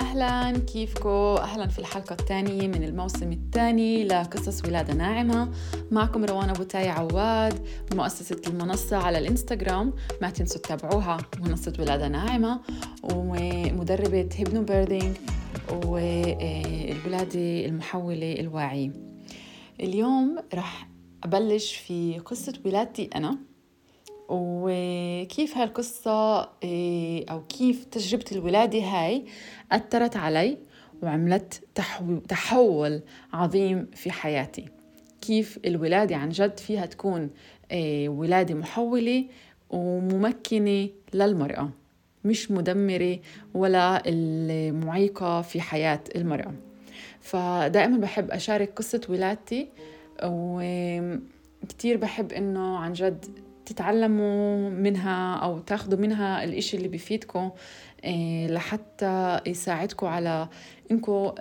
أهلا كيفكو؟ أهلا في الحلقة الثانية من الموسم الثاني لقصص ولادة ناعمة. معكم روان أبو تايه عواد مؤسسة المنصة على الإنستغرام. ما تنسوا تتابعوها منصة ولادة ناعمة. ومدربة hypnobirthing والولادة المحولة الواعية اليوم رح أبلش في قصة ولادتي أنا. وكيف هالقصة إيه، أو كيف تجربة الولادة هاي أثرت علي وعملت تحول عظيم في حياتي. كيف الولادة عن جد فيها تكون إيه، ولادة محولة وممكنة للمرأة مش مدمرة ولا المعيقة في حياة المرأة. فدائما بحب أشارك قصة ولادتي وكتير بحب إنه عن جد تتعلموا منها أو تاخذوا منها الإشي اللي بيفيدكم إيه، لحتى يساعدكم على إنكم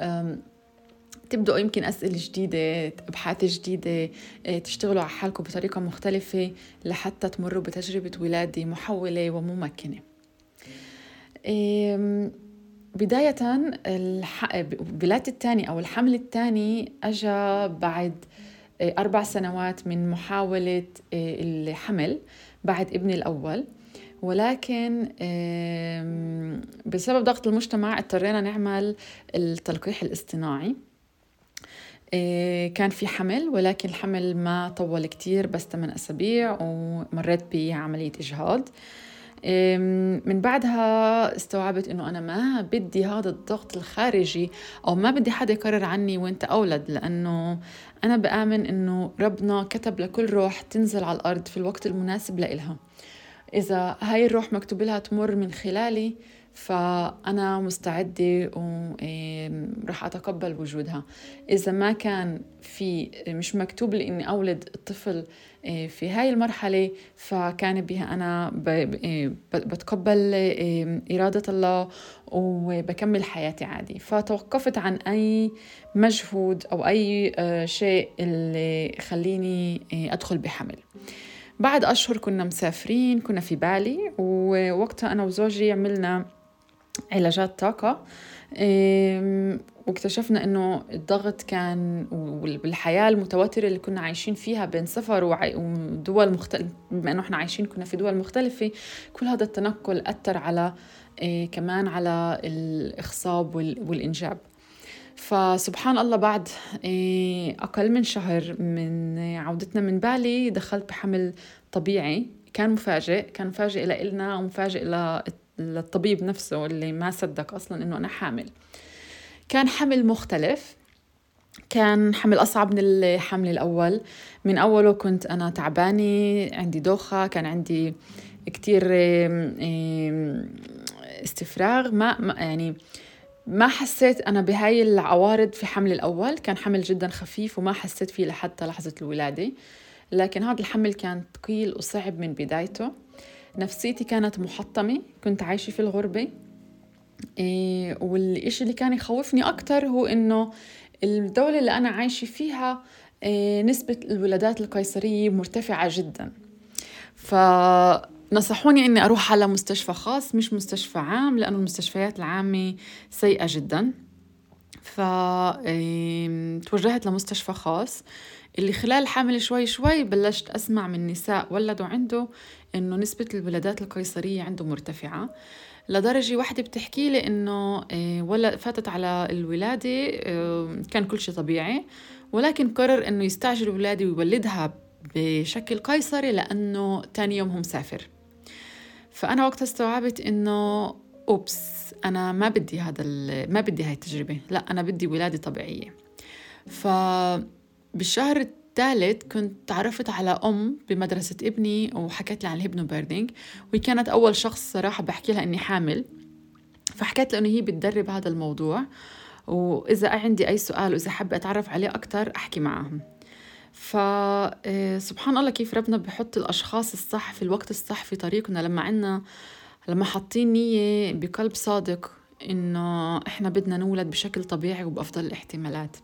تبدأوا يمكن أسئلة جديدة أبحاث جديدة إيه، تشتغلوا على حالكم بطريقة مختلفة لحتى تمروا بتجربة ولادة محولة وممكنة. بداية ولادة الثاني أو الحمل الثاني أجا بعد آه، أربع سنوات من محاولة آه، الحمل بعد ابني الأول. ولكن بسبب ضغط المجتمع اضطرينا نعمل التلقيح الاصطناعي. آه، كان في حمل ولكن الحمل ما طول كتير بس 8 أسابيع ومريت بعملية إجهاض. من بعدها استوعبت إنه أنا ما بدي هذا الضغط الخارجي أو ما بدي حدا يقرر عني وانت اولد لأنه أنا بآمن إنه ربنا كتب لكل روح تنزل على الأرض في الوقت المناسب لإلها. إذا هاي الروح مكتوب لها تمر من خلالي فأنا مستعدة وراح أتقبل وجودها. إذا ما كان في مش مكتوب لي إني أولد الطفل إيه، في هاي المرحلة فكان بها أنا إيه، بتقبل إيه، إرادة الله وبكمل حياتي عادي. فتوقفت عن أي مجهود أو أي آه، شيء اللي خليني أدخل بحمل. بعد أشهر كنا مسافرين كنا في بالي ووقتها أنا وزوجي عملنا علاجات طاقة. واكتشفنا إنه الضغط كان والحياة المتوترة اللي كنا عايشين فيها بين سفر ودول مختلفه بما إنه إحنا عايشين كنا في دول مختلفة كل هذا التنقل أثر على إيه كمان على الاخصاب والإنجاب. فسبحان الله بعد إيه أقل من شهر من عودتنا من بالي دخلت بحمل طبيعي. كان مفاجئ كان مفاجئ لنا ومفاجئ للطبيب نفسه اللي ما صدق أصلا إنه أنا حامل. كان حمل مختلف. كان حمل أصعب من الحمل الأول. من أوله كنت أنا تعبانة عندي دوخة كان عندي كتير استفراغ. ما يعني ما حسيت أنا بهاي العوارض في حمل الأول. كان حمل جدا خفيف وما حسيت فيه لحتى لحظة الولادة. لكن هذا الحمل كان ثقيل وصعب من بدايته. نفسيتي كانت محطمة كنت عايشة في الغربة. إيه والإشي اللي كان يخوفني أكتر هو إنه الدولة اللي أنا عايشة فيها إيه نسبة الولادات القيصرية مرتفعة جدا. فنصحوني إني أروح على مستشفى خاص مش مستشفى عام لأنه المستشفيات العامة سيئة جدا. فتوجهت لمستشفى خاص. اللي خلال الحمل شوي شوي بلشت أسمع من نساء ولدوا عنده إنه نسبة الولادات القيصرية عنده مرتفعة لدرجة واحدة بتحكي لي إنه آه، ولا فاتت على الولادة آه، كان كل شيء طبيعي ولكن قرر إنه يستعجل الولادة ويولدها بشكل قيصري لأنه تاني يوم هو مسافر فأنا وقتها استوعبت إنه oops أنا ما بدي هذا ما بدي هاي التجربة لا أنا بدي ولادة طبيعية. فبالشهر الثالث كنت تعرفت على أم بمدرسة ابني وحكت لي عن ال hypnobirthing وهي كانت أول شخص صراحة بحكي لها إني حامل. فحكت لي إنه هي بتدرب هذا الموضوع. وإذا عندي أي سؤال وإذا حابة أتعرف عليه أكتر أحكي معهم فسبحان آه، الله كيف ربنا بحط الأشخاص الصح في الوقت الصح في طريقنا. لما عنا لما حاطين نية بقلب صادق إنه إحنا بدنا نولد بشكل طبيعي وبأفضل الاحتمالات.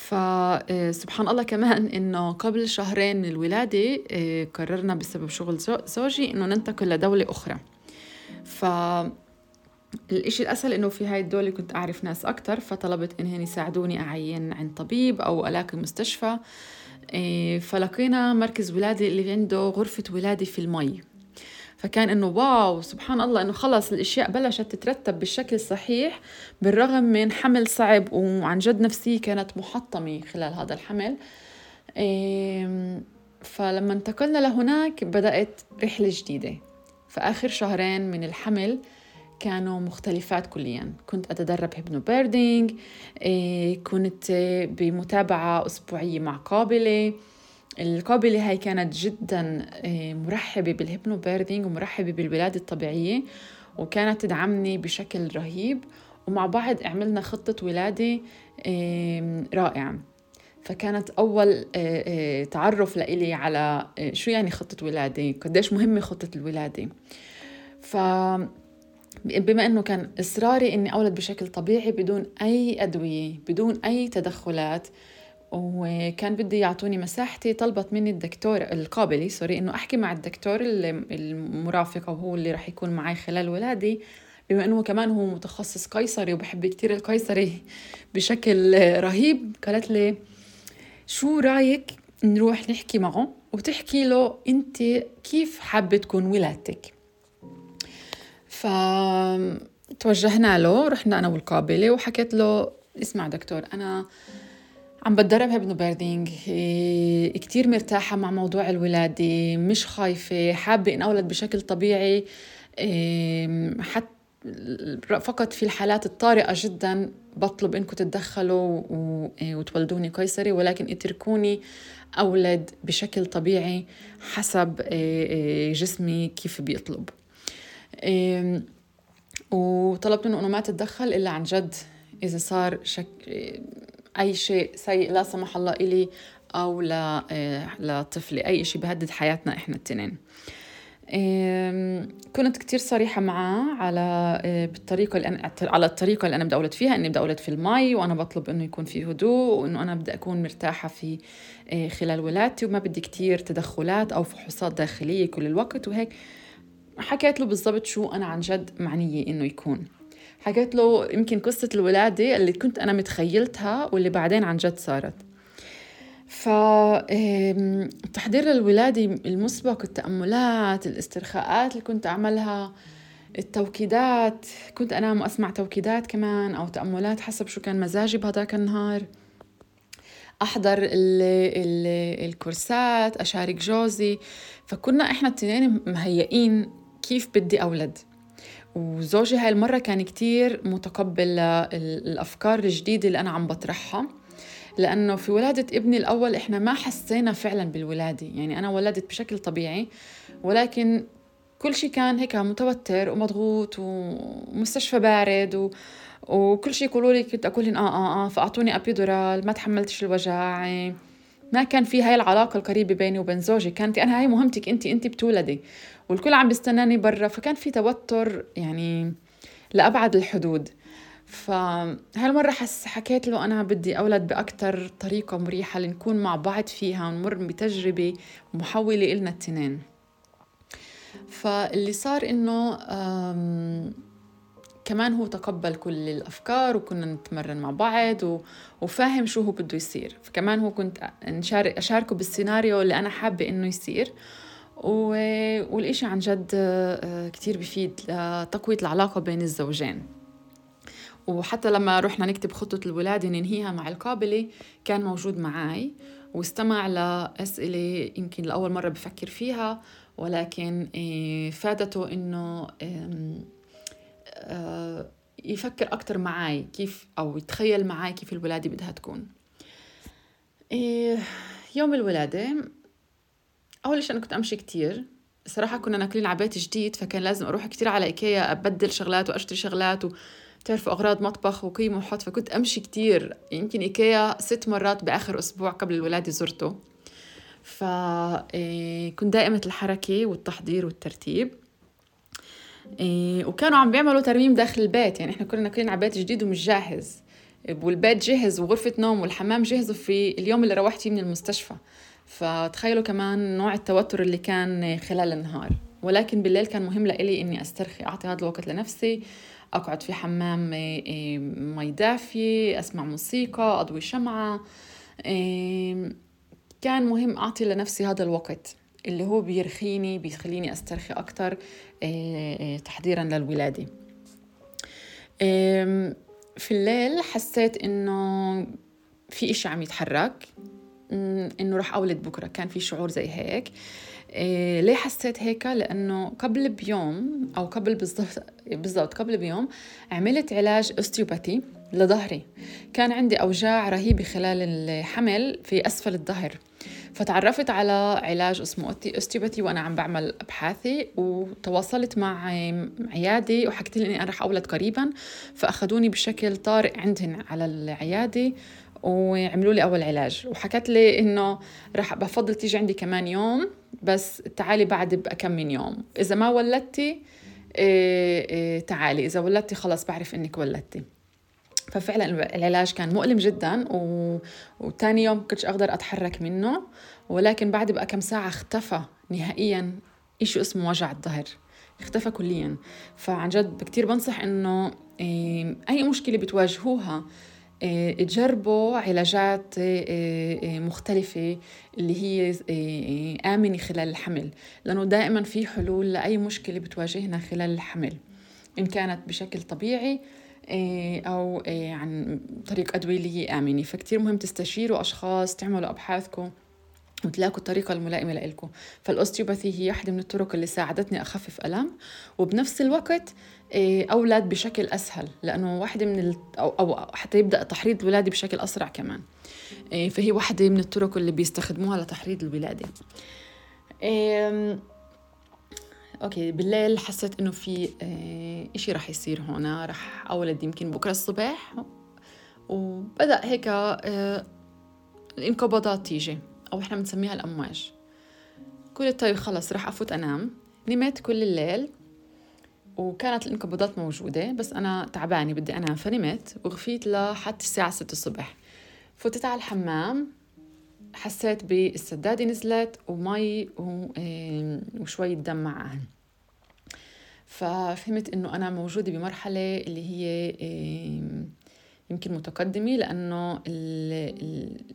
فسبحان الله كمان إنه قبل شهرين من الولادة آه، قررنا بسبب شغل زوجي إنه ننتقل لدولة أخرى. ف الإشي الأسهل إنه في هاي الدولة كنت أعرف ناس أكتر فطلبت إنهم يساعدوني أعين عند طبيب أو ألاقي مستشفى. إيه، فلقينا مركز ولادة اللي عنده غرفة ولادة في المي. فكان إنه واو سبحان الله إنه خلص الأشياء بلشت تترتب بالشكل الصحيح بالرغم من حمل صعب وعن جد نفسية كانت محطمة خلال هذا الحمل. فلما انتقلنا لهناك بدأت رحلة جديدة. فآخر شهرين من الحمل كانوا مختلفات كليا. كنت أتدرب hypnobirthing إيه، كنت بمتابعة أسبوعية مع قابلة. القابلة هاي كانت جدا إيه، مرحبة بال hypnobirthing ومرحبة بالولادة الطبيعية وكانت تدعمني بشكل رهيب ومع بعض عملنا خطة ولادة إيه، رائعة. فكانت أول تعرف لإلي على شو يعني خطة ولادة؟ قديش مهمة خطة الولادة؟ ف بما إنه كان إصراري إني أولد بشكل طبيعي بدون أي أدوية بدون أي تدخلات وكان بدي يعطوني مساحتي طلبت مني الدكتور القابلي سوري إنه أحكي مع الدكتور المرافق وهو اللي راح يكون معي خلال ولادي بما إنه كمان هو متخصص قيصري وبحب كتير القيصري بشكل رهيب قالت لي شو رأيك نروح نحكي معه وتحكي له أنت كيف حابة تكون ولادتك؟ فتوجهنا له رحنا أنا والقابلة وحكيت له اسمع دكتور أنا عم بتدرب هبنو بيردينج كتير مرتاحة مع موضوع الولادة مش خايفة حابة إن أولد بشكل طبيعي حتى فقط في الحالات الطارئة جدا بطلب إنكم تتدخلوا وتولدوني قيصري ولكن اتركوني أولد بشكل طبيعي حسب جسمي كيف بيطلب. وطلبت منه إنه ما تتدخل إلا عن جد إذا صار شك أي شيء سيء لا سمح الله إلي أو لطفلي أي شيء بهدد حياتنا إحنا التنين. كنت كتير صريحة معاه على بالطريقة اللي أنا على الطريقة اللي أنا بدي أولد فيها إني بدي أولد في المي وأنا بطلب إنه يكون في هدوء وإنه أنا بدي أكون مرتاحة في خلال ولادتي وما بدي كتير تدخلات أو فحوصات داخلية كل الوقت وهيك. حكيت له بالضبط شو أنا عن جد معنية إنه يكون. حكيت له يمكن قصة الولادة اللي كنت أنا متخيلتها واللي بعدين عن جد صارت. ف تحضير للولادة المسبق التأملات الاسترخاءات اللي كنت أعملها التوكيدات كنت أنام وأسمع توكيدات كمان أو تأملات حسب شو كان مزاجي بهذاك النهار. أحضر ال ال الكورسات أشارك جوزي. فكنا إحنا التنين مهيئين كيف بدي أولد. وزوجي هاي المرة كان كتير متقبل الأفكار الجديدة اللي أنا عم بطرحها. لأنه في ولادة ابني الأول إحنا ما حسينا فعلا بالولادة. يعني أنا ولدت بشكل طبيعي ولكن كل شيء كان هيك متوتر ومضغوط ومستشفى بارد و... وكل شيء يقولوا لي كنت أقول لهم آه آه آه فأعطوني أبيدورال ما تحملتش الوجع ما كان في هاي العلاقة القريبة بيني وبين زوجي. كانت أنا هاي مهمتك أنت أنت بتولدي. والكل عم بيستناني برا فكان في توتر يعني لأبعد الحدود. فهالمرة حس حكيت له أنا بدي أولد بأكتر طريقة مريحة لنكون مع بعض فيها ونمر بتجربة محولة إلنا التنين. فاللي صار إنه كمان هو تقبل كل الأفكار وكنا نتمرن مع بعض و... وفاهم شو هو بده يصير. فكمان هو كنت أشاركه بالسيناريو اللي أنا حابة إنه يصير. و... والإشي عن جد آه، كتير بفيد لتقوية العلاقة بين الزوجين. وحتى لما رحنا نكتب خطة الولادة ننهيها مع القابلة كان موجود معي واستمع لأسئلة يمكن لأول مرة بفكر فيها ولكن آه، فادته إنه يفكر أكتر معي كيف أو يتخيل معي كيف الولادة بدها تكون. إيه، يوم الولادة أول شيء أنا كنت أمشي كتير. صراحة كنا ناكلين على بيت جديد فكان لازم أروح كتير على إيكيا أبدل شغلات وأشتري شغلات وتعرفوا أغراض مطبخ وقيمة وحط. فكنت أمشي كتير. يمكن إيكيا ست مرات بآخر أسبوع قبل الولادة زرته فكنت إيه، دائمة الحركة والتحضير والترتيب. إيه وكانوا عم بيعملوا ترميم داخل البيت. يعني إحنا كنا ناكلين على بيت جديد ومش جاهز. والبيت جهز وغرفة نوم والحمام جهزوا في اليوم اللي روحت فيه من المستشفى. فتخيلوا كمان نوع التوتر اللي كان خلال النهار. ولكن بالليل كان مهم لإلي إني أسترخي أعطي هذا الوقت لنفسي أقعد في حمام مي دافية أسمع موسيقى أضوي شمعة. كان مهم أعطي لنفسي هذا الوقت. اللي هو بيرخيني بيخليني أسترخي أكتر تحضيرا للولادة. في الليل حسيت إنه في إشي عم يتحرك إنه رح أولد بكرة كان في شعور زي هيك. إيه ليه حسيت هيك؟ لأنه قبل بيوم أو قبل بالضبط بالضبط قبل بيوم عملت علاج أستيوباتي لظهري. كان عندي أوجاع رهيبة خلال الحمل في أسفل الظهر. فتعرفت على علاج اسمه أستيوباتي وأنا عم بعمل أبحاثي وتواصلت مع عيادة وحكيت لي إني أنا رح أولد قريبا فأخذوني بشكل طارئ عندهم على العيادة وعملوا لي أول علاج. وحكت لي إنه رح بفضل تيجي عندي كمان يوم بس تعالي بعد بكم من يوم. إذا ما ولدتي إيه إيه تعالي. إذا ولدتي خلص بعرف إنك ولدتي. ففعلا العلاج كان مؤلم جدا و... وتاني يوم كنتش أقدر أتحرك منه ولكن بعد بقى كم ساعة اختفى نهائيا إشي اسمه وجع الظهر. اختفى كليا. فعن جد كتير بنصح إنه إيه، أي مشكلة بتواجهوها آه، تجربوا علاجات آه، مختلفة اللي هي آمنة خلال الحمل. لأنه دائما في حلول لأي مشكلة بتواجهنا خلال الحمل. إن كانت بشكل طبيعي أو عن طريق أدوية اللي هي آمنة. فكتير مهم تستشيروا أشخاص تعملوا أبحاثكم وتلاقوا الطريقة الملائمة لإلكم. فالأوستيوباثي هي واحدة من الطرق اللي ساعدتني أخفف ألم. وبنفس الوقت إيه، أولاد بشكل أسهل لأنه واحدة من ال... أو, أو حتى يبدأ تحريض الولادة بشكل أسرع كمان. إيه، فهي واحدة من الطرق اللي بيستخدموها لتحريض الولادة. okay بالليل حسيت إنه في إيه، إشي رح يصير هون رح أولد يمكن بكرة الصبح. وبدأ هيك الانقباضات تيجي أو إحنا بنسميها الأمواج. قلت طيب خلص رح أفوت أنام. نمت كل الليل وكانت الانقباضات موجودة بس أنا تعبانة بدي أنام. فنمت وغفيت لحتى الساعة ستة الصبح. فتت على الحمام. حسيت بالسدادة نزلت ومي وشوية دم معها ففهمت إنه أنا موجودة بمرحلة اللي هي يمكن متقدمة لأنه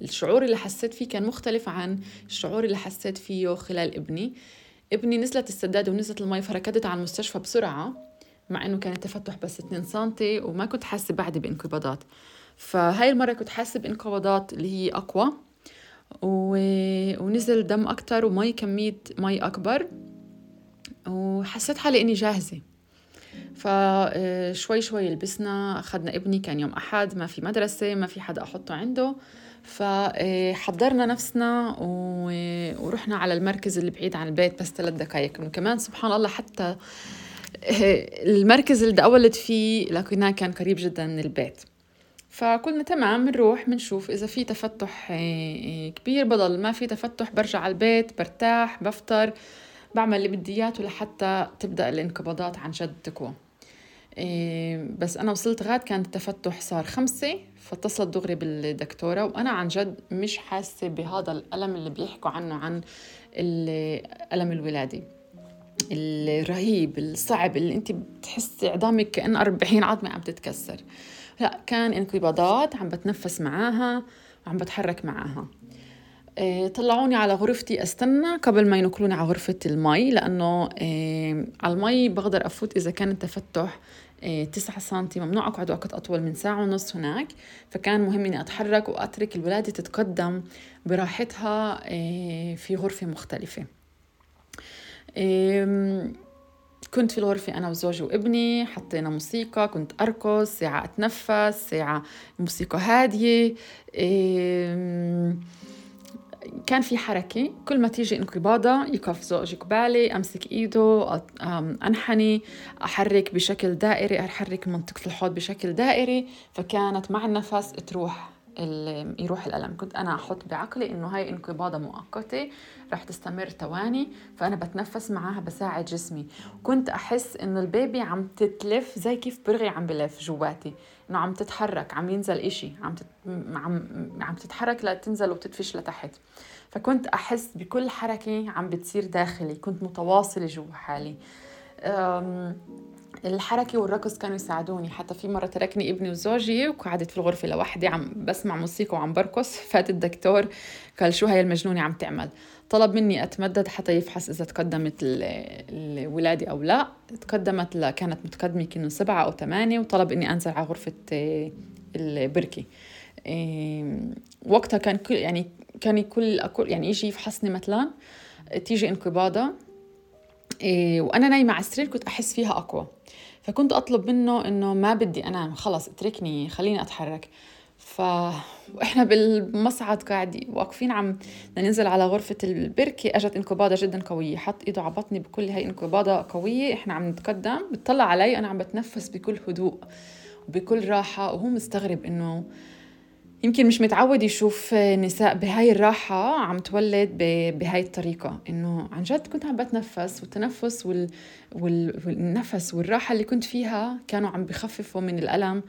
الشعور اللي حسيت فيه كان مختلف عن الشعور اللي حسيت فيه خلال ابني. ابني نزلت السدادة ونزلت المي فركضت على المستشفى بسرعة مع إنه كان التفتح بس 2 سم وما كنت حاسة بعدي بانقباضات. فهاي المرة كنت حاسة بانقباضات اللي هي أقوى. و... ونزل دم أكثر ومي كمية مي أكبر. وحسيت حالي إني جاهزة. فشوي شوي لبسنا أخذنا ابني كان يوم أحد ما في مدرسة ما في حدا أحطه عنده. فحضرنا نفسنا ورحنا على المركز اللي بعيد عن البيت بس ثلاث دقائق كمان سبحان الله حتى المركز اللي أولد فيه لقيناه كان قريب جدا من البيت. فقلنا تمام بنروح بنشوف. إذا في تفتح كبير بضل ما في تفتح برجع على البيت برتاح بفطر بعمل اللي بدي اياه لحتى تبدأ الانقباضات عن جد تقوى إيه، بس أنا وصلت غاد كان التفتح صار خمسة فاتصلت دغري بالدكتورة وأنا عن جد مش حاسة بهذا الألم اللي بيحكوا عنه عن ألم الولادة. الرهيب الصعب اللي أنت بتحسي عظامك كأن 40 عظمة عم تتكسر. لا كان انقباضات عم بتنفس معاها وعم بتحرك معاها. إيه، طلعوني على غرفتي أستنى قبل ما ينقلوني على غرفة المي لأنه إيه، على المي بقدر أفوت إذا كان التفتح إيه، تسعة سنتي ممنوع أقعد وقت أطول من ساعة ونص هناك. فكان مهم إني أتحرك وأترك الولادة تتقدم براحتها في غرفة مختلفة. كنت في الغرفة أنا وزوجي وابني حطينا موسيقى كنت أرقص ساعة أتنفس ساعة موسيقى هادية كان في حركة. كل ما تيجي انقباضة يقف زوجي قبالي أمسك إيده أنحني أحرك بشكل دائري أحرك منطقة الحوض بشكل دائري فكانت مع النفس تروح. يروح الألم. كنت أنا أحط بعقلي إنه هاي انقباضة مؤقتة رح تستمر ثواني فأنا بتنفس معاها بساعد جسمي. كنت أحس إنه البيبي عم تتلف زي كيف برغي عم بلف جواتي. إنه عم تتحرك عم ينزل إشي عم تت... عم عم تتحرك لتنزل وتدفش لتحت. فكنت أحس بكل حركة عم بتصير داخلي كنت متواصلة جوا حالي. الحركة والرقص كانوا يساعدوني. حتى في مرة تركني ابني وزوجي وقعدت في الغرفة لوحدي عم بسمع موسيقى وعم برقص. فات الدكتور قال شو هاي المجنونة عم تعمل؟ طلب مني أتمدد حتى يفحص إذا تقدمت الولادة أو لا. تقدمت ل... كانت متقدمة كأنه سبعة أو ثمانية وطلب إني أنزل على غرفة آه، البركة. وقتها كان كل يعني كان كل يعني يجي يفحصني مثلا تيجي انقباضة إيه وأنا نايمة على السرير كنت أحس فيها أقوى. فكنت أطلب منه إنه ما بدي أنام خلص اتركني خليني أتحرك. ف وإحنا بالمصعد قاعد واقفين عم ننزل على غرفة البركة. أجت انقباضة جدا قوية حط إيده على بطني بكل هاي انقباضة قوية. إحنا عم نتقدم بتطلع علي أنا عم بتنفس بكل هدوء وبكل راحة. وهو مستغرب إنه يمكن مش متعود يشوف نساء بهاي الراحة عم تولد بهاي الطريقة. إنه عن جد كنت عم بتنفس والتنفس وال... وال... والنفس والراحة اللي كنت فيها كانوا عم بخففوا من الألم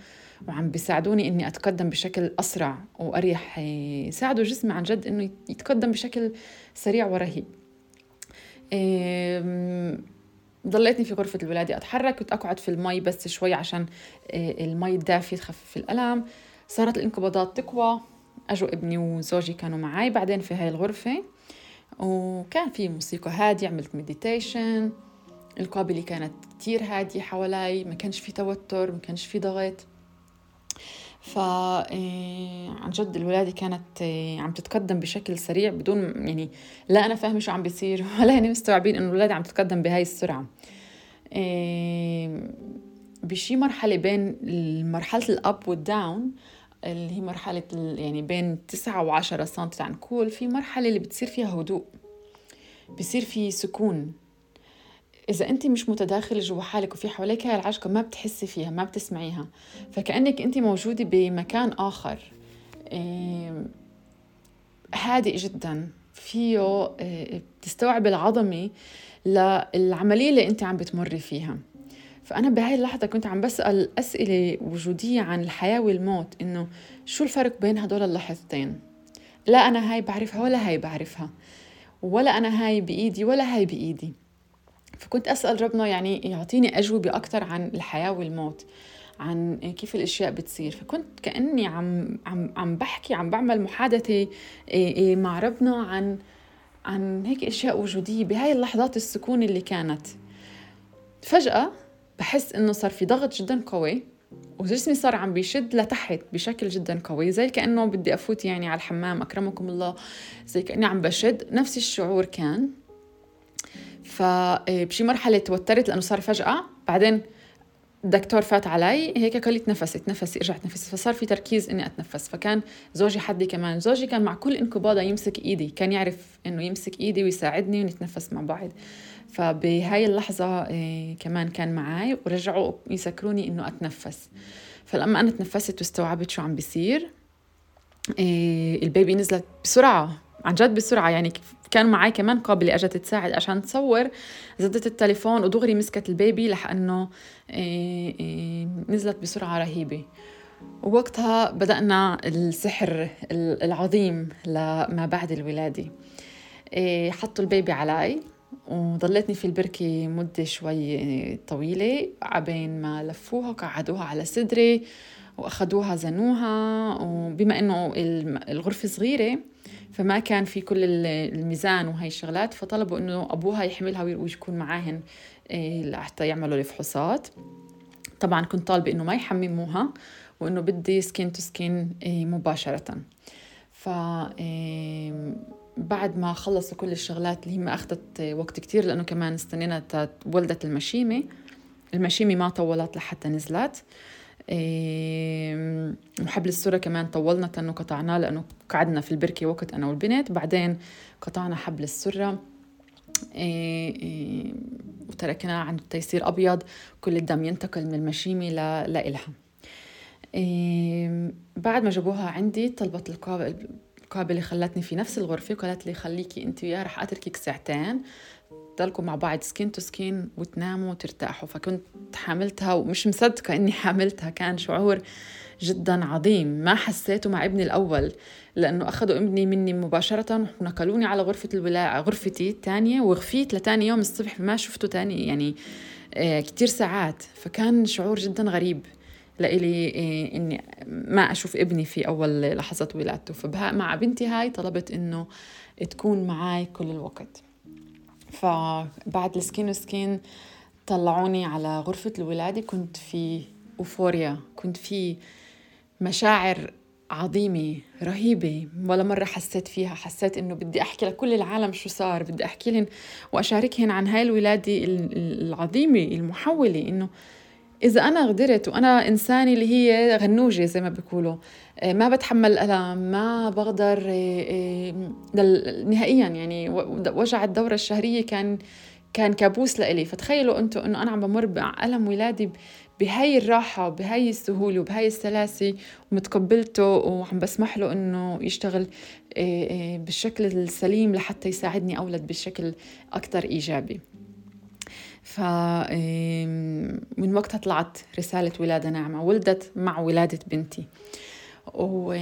وعم بيساعدوني إني أتقدم بشكل أسرع وأريح يساعدوا جسمي عن جد إنه يتقدم بشكل سريع ورهيب. ضليتني في غرفة الولادة أتحرك كنت أقعد في المي بس شوي عشان المي الدافية تخفف الألم. صارت الانقباضات تقوى أجوا ابني وزوجي كانوا معي بعدين في هاي الغرفة وكان في موسيقى هادية عملت مديتيشن القابلة كانت كتير هادية حوالي ما كانش في توتر ما كانش في ضغط. ف إيه، عن جد الولادة كانت إيه، عم تتقدم بشكل سريع بدون يعني لا أنا فاهمة شو عم بيصير ولا هني مستوعبين إنه الولادة عم تتقدم بهاي السرعة. إيه، بشي مرحلة بين مرحلة الأب والداون اللي هي مرحلة يعني بين تسعة وعشرة سنتي عنكول في مرحلة اللي بتصير فيها هدوء بصير في سكون. إذا أنت مش متداخلة جوا حالك وفي حواليك هاي العجقة ما بتحسي فيها ما بتسمعيها. فكأنك أنت موجودة بمكان آخر. هادئ جدا. فيه آه، بتستوعب العظمة للعملية اللي أنت عم بتمري فيها. فأنا بهاي اللحظة كنت عم بسأل أسئلة وجودية عن الحياة والموت إنه شو الفرق بين هدول اللحظتين؟ لا أنا هاي بعرفها ولا هاي بعرفها ولا أنا هاي بإيدي ولا هاي بإيدي. فكنت أسأل ربنا يعني يعطيني أجوبة أكثر عن الحياة والموت عن كيف الأشياء بتصير. فكنت كأني عم عم عم بحكي عم بعمل محادثة إيه، إيه، مع ربنا عن عن هيك أشياء وجودية بهاي اللحظات السكون اللي كانت. فجأة بحس إنه صار في ضغط جدا قوي وجسمي صار عم بيشد لتحت بشكل جدا قوي زي كأنه بدي أفوت يعني على الحمام أكرمكم الله زي كأني عم بشد. نفس الشعور كان. فبشي مرحلة توترت لأنه صار فجأة. بعدين الدكتور فات علي هيك قال لي تنفسي تنفسي ارجع تنفسي. فصار في تركيز إني أتنفس. فكان زوجي حدي كمان. زوجي كان مع كل انقباضه يمسك إيدي. كان يعرف إنه يمسك إيدي ويساعدني ونتنفس مع بعض. فبهاي اللحظة إيه كمان كان معي ورجعوا يسكروني إنه أتنفس. فلما أنا تنفست واستوعبت شو عم بيصير إيه البيبي نزلت بسرعة. عن جد بسرعة. يعني كان معي كمان قابلة أجت تساعد عشان تصور زدت التليفون ودغري مسكت البيبي لأنه إيه إيه نزلت بسرعة رهيبة. ووقتها بدأنا السحر العظيم لما بعد الولادة. إيه حطوا ال baby علي وضلتني في البركة مدة شوي طويلة عبين ما لفوها قعدوها على صدري وأخدوها زنوها. وبما إنه الغرفة صغيرة فما كان في كل الميزان وهي الشغلات فطلبوا إنه أبوها يحملها ويكون معاهن إيه، حتى يعملوا الفحوصات طبعا كنت طالبة إنه ما يحمموها وإنه بدي skin to skin مباشرة. ف إيه، بعد ما خلصوا كل الشغلات اللي هي ما أخذت وقت كتير لأنه كمان استنينا ولدت المشيمة. المشيمة ما طولت لحتى نزلت. وحبل السرة كمان طولنا انه قطعناه لأنه قعدنا في البركة وقت أنا والبنت. بعدين قطعنا حبل السرة وتركناه عند التيسير أبيض كل الدم ينتقل من المشيمة لإلها. بعد ما جابوها عندي طلبت قابلة خلتني في نفس الغرفة وقالت لي خليكي أنت وياه رح أتركك ساعتين. تضلكم مع بعض skin to skin وتناموا وترتاحوا. فكنت حاملتها ومش مصدقة إني حاملتها كان شعور جدا عظيم. ما حسيته مع ابني الأول لأنه أخذوا ابني مني مباشرة ونقلوني على غرفة الولاء غرفتي الثانية وغفيت لتاني يوم الصبح ما شفته تاني يعني آه، كتير ساعات. فكان شعور جدا غريب لإلي آه، إني ما أشوف ابني في أول لحظات ولادته. فمع بنتي هاي طلبت إنه تكون معي كل الوقت. فبعد السكين وسكين طلعوني على غرفة الولادة. كنت في أوفوريا. كنت في مشاعر عظيمة رهيبة. ولا مرة حسيت فيها. حسيت إنه بدي أحكي لكل العالم شو صار. بدي أحكي لهم وأشاركهن عن هاي الولادة العظيمة المحولة. إنه إذا أنا قدرت وأنا إنسانة اللي هي غنوجة زي ما بيقولوا آه، ما بتحمل الألم ما بقدر آه، آه، نهائيا يعني وجع الدورة الشهرية كان كان كابوس لإلي. فتخيلوا أنتم إنه أنا عم بمر بألم ولادي بهاي الراحة وبهاي السهولة وبهاي السلاسة ومتقبلته وعم بسمح له إنه يشتغل بالشكل السليم لحتى يساعدني أولد بشكل أكثر إيجابي. ف من وقتها طلعت رسالة ولادة ناعمة. ولدت مع ولادة بنتي. و...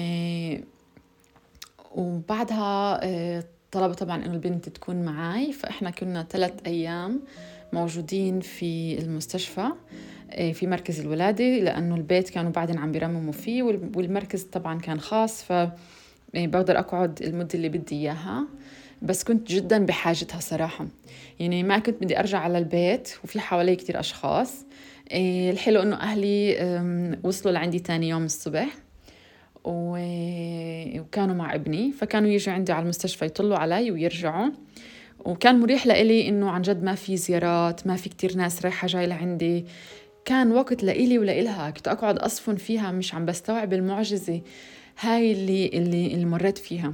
وبعدها آه، طلبوا طبعا إنه البنت تكون معي فإحنا كنا ثلاث أيام موجودين في المستشفى آه، في مركز الولادة لأنه البيت كانوا بعدين عم بيرمموا فيه والمركز طبعا كان خاص. ف آه، بقدر أقعد المدة اللي بدي إياها. بس كنت جدا بحاجتها صراحة. يعني ما كنت بدي أرجع على البيت وفي حوالي كتير أشخاص. إيه، الحلو إنه أهلي وصلوا لعندي تاني يوم الصبح وكانوا مع ابني. فكانوا يجوا عندي على المستشفى يطلوا علي ويرجعوا. وكان مريح لإلي إنه عن جد ما في زيارات ما في كتير ناس رايحة جاي لعندي. كان وقت لإلي ولإلها. كنت أقعد أصفن فيها مش عم بستوعب المعجزة هاي اللي اللي, اللي مريت فيها.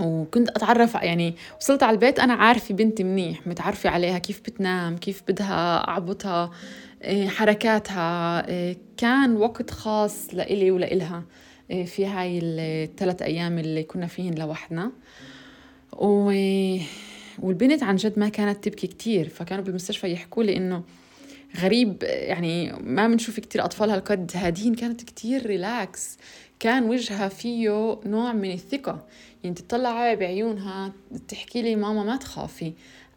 وكنت أتعرف يعني وصلت على البيت أنا عارفة بنتي منيح متعرفة عليها كيف بتنام كيف بدها أعبطها إيه، حركاتها إيه، كان وقت خاص لإلي ولإلها إيه، في هاي الثلاث أيام اللي كنا فيهن لوحدنا. و... والبنت عن جد ما كانت تبكي كتير فكانوا بالمستشفى يحكوا لي إنه غريب يعني ما بنشوف كتير اطفال هالقد هادين كانت كتير ريلاكس كان وجهها فيه نوع من الثقة. يعني تطلع بعيونها تحكي لي ماما ما تخافي.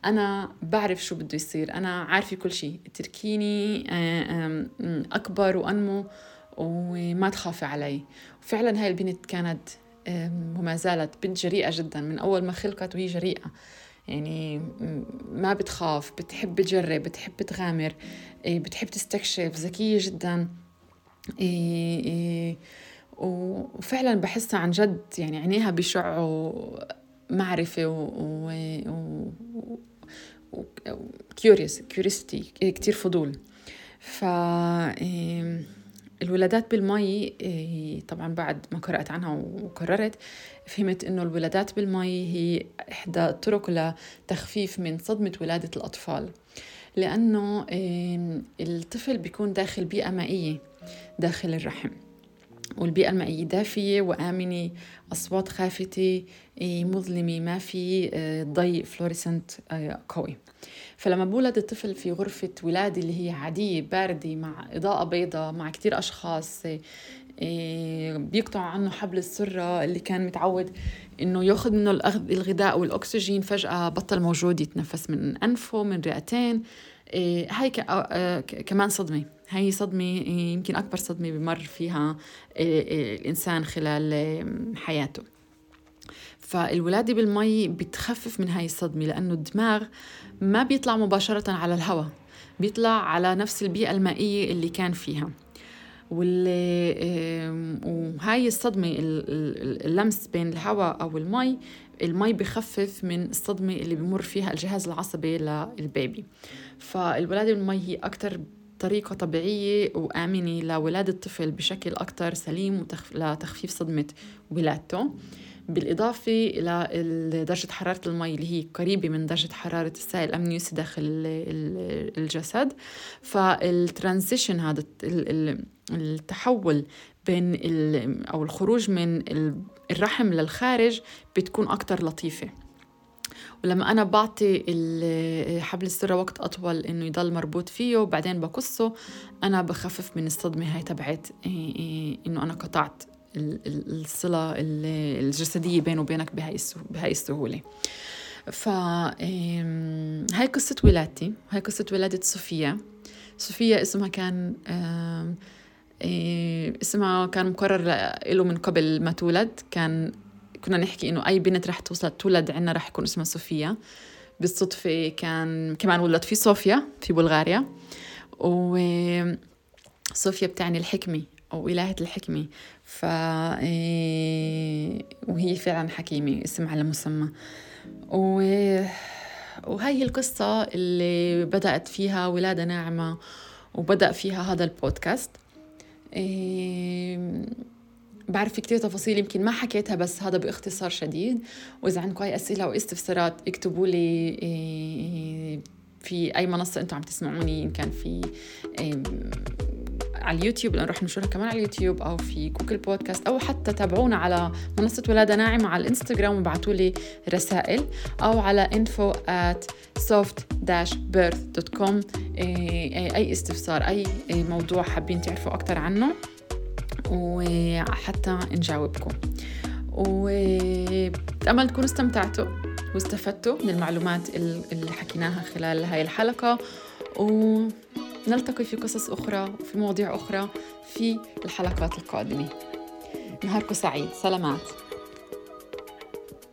أنا بعرف شو بده يصير. أنا عارفة كل شيء اتركيني آه، أكبر وأنمو وما تخافي علي. وفعلا هاي البنت كانت وما زالت بنت جريئة جدا. من أول ما خلقت وهي جريئة. يعني ما بتخاف بتحب تجرب بتحب تغامر إيه، بتحب تستكشف ذكية جدا. إيه، وفعلا بحسها عن جد يعني عينيها بيشعوا معرفة و... curious curiosity كتير فضول. ف الولادات بالمي إيه، طبعا بعد ما قرأت عنها وقررت فهمت إنه الولادات بالمي هي إحدى الطرق لتخفيف من صدمة ولادة الأطفال. لأنه الطفل بيكون داخل بيئة مائية داخل الرحم. والبيئة المائية دافية وآمنة أصوات خافتة إيه، مظلمة ما في آه، ضي فلوريسنت آه، قوي. فلما بولد الطفل في غرفة ولادة اللي هي عادية باردة مع إضاءة بيضاء مع كتير أشخاص إيه، بيقطعوا عنه حبل السرة اللي كان متعود إنه ياخذ منه الغذاء والأكسجين فجأة بطل موجود يتنفس من أنفه من رئتين. إيه، هاي كمان صدمة. هاي صدمة يمكن أكبر صدمة بمر فيها الإنسان خلال حياته. فالولادة بالمي بتخفف من هاي الصدمة لأنه الدماغ ما بيطلع مباشرة على الهواء بيطلع على نفس البيئة المائية اللي كان فيها. واللي وهاي الصدمة اللمس بين الهواء أو المي المي بخفف من الصدمة اللي بمر فيها الجهاز العصبي للبيبي. فالولادة بالمي هي أكتر طريقة طبيعية وآمنة لولادة الطفل بشكل أكتر سليم لتخفيف صدمة ولادته. بالإضافة إلى درجة حرارة المي اللي هي قريبة من درجة حرارة السائل الأمنيوسي داخل الجسد. فالترانزيشن هذا التحول بين أو الخروج من الرحم للخارج بتكون أكتر لطيفة. ولما أنا بعطي حبل السرة وقت أطول إنه يضل مربوط فيه وبعدين بقصه أنا بخفف من الصدمة هاي تبعت إنه أنا قطعت الصلة الجسدية بينه وبينك بهاي بهاي السهولة. ف هاي قصة ولادتي هاي قصة ولادة صوفيا. صوفيا اسمها كان اسمها كان مقرر له من قبل ما تولد. كان كنا نحكي إنه أي بنت رح توصل تولد عنا رح يكون اسمها صوفيا. بالصدفة كان كمان ولد في صوفيا في بلغاريا. و صوفيا بتعني الحكمة أو إلهة الحكمة. ف وهي فعلا حكيمة اسم على مسمى. و... وهي هي القصة اللي بدأت فيها ولادة ناعمة وبدأ فيها هذا البودكاست. إيه بعرف في كتير تفاصيل يمكن ما حكيتها بس هذا باختصار شديد. وإذا عندكم أي أسئلة أو استفسارات اكتبوا لي إيه في أي منصة أنتم عم تسمعوني إن كان في إيه على اليوتيوب لأن رح نشرها كمان على اليوتيوب أو في جوجل بودكاست أو حتى تابعونا على منصة ولادة ناعمة على الإنستغرام وابعتوا لي رسائل أو على info at soft-birth.com أي استفسار أي موضوع حابين تعرفوا أكثر عنه. وحتى نجاوبكم. وبتأمل تكونوا استمتعتوا واستفدتوا من المعلومات اللي حكيناها خلال هاي الحلقة. ونلتقي في قصص أخرى وفي مواضيع أخرى في الحلقات القادمة. نهاركم سعيد. سلامات.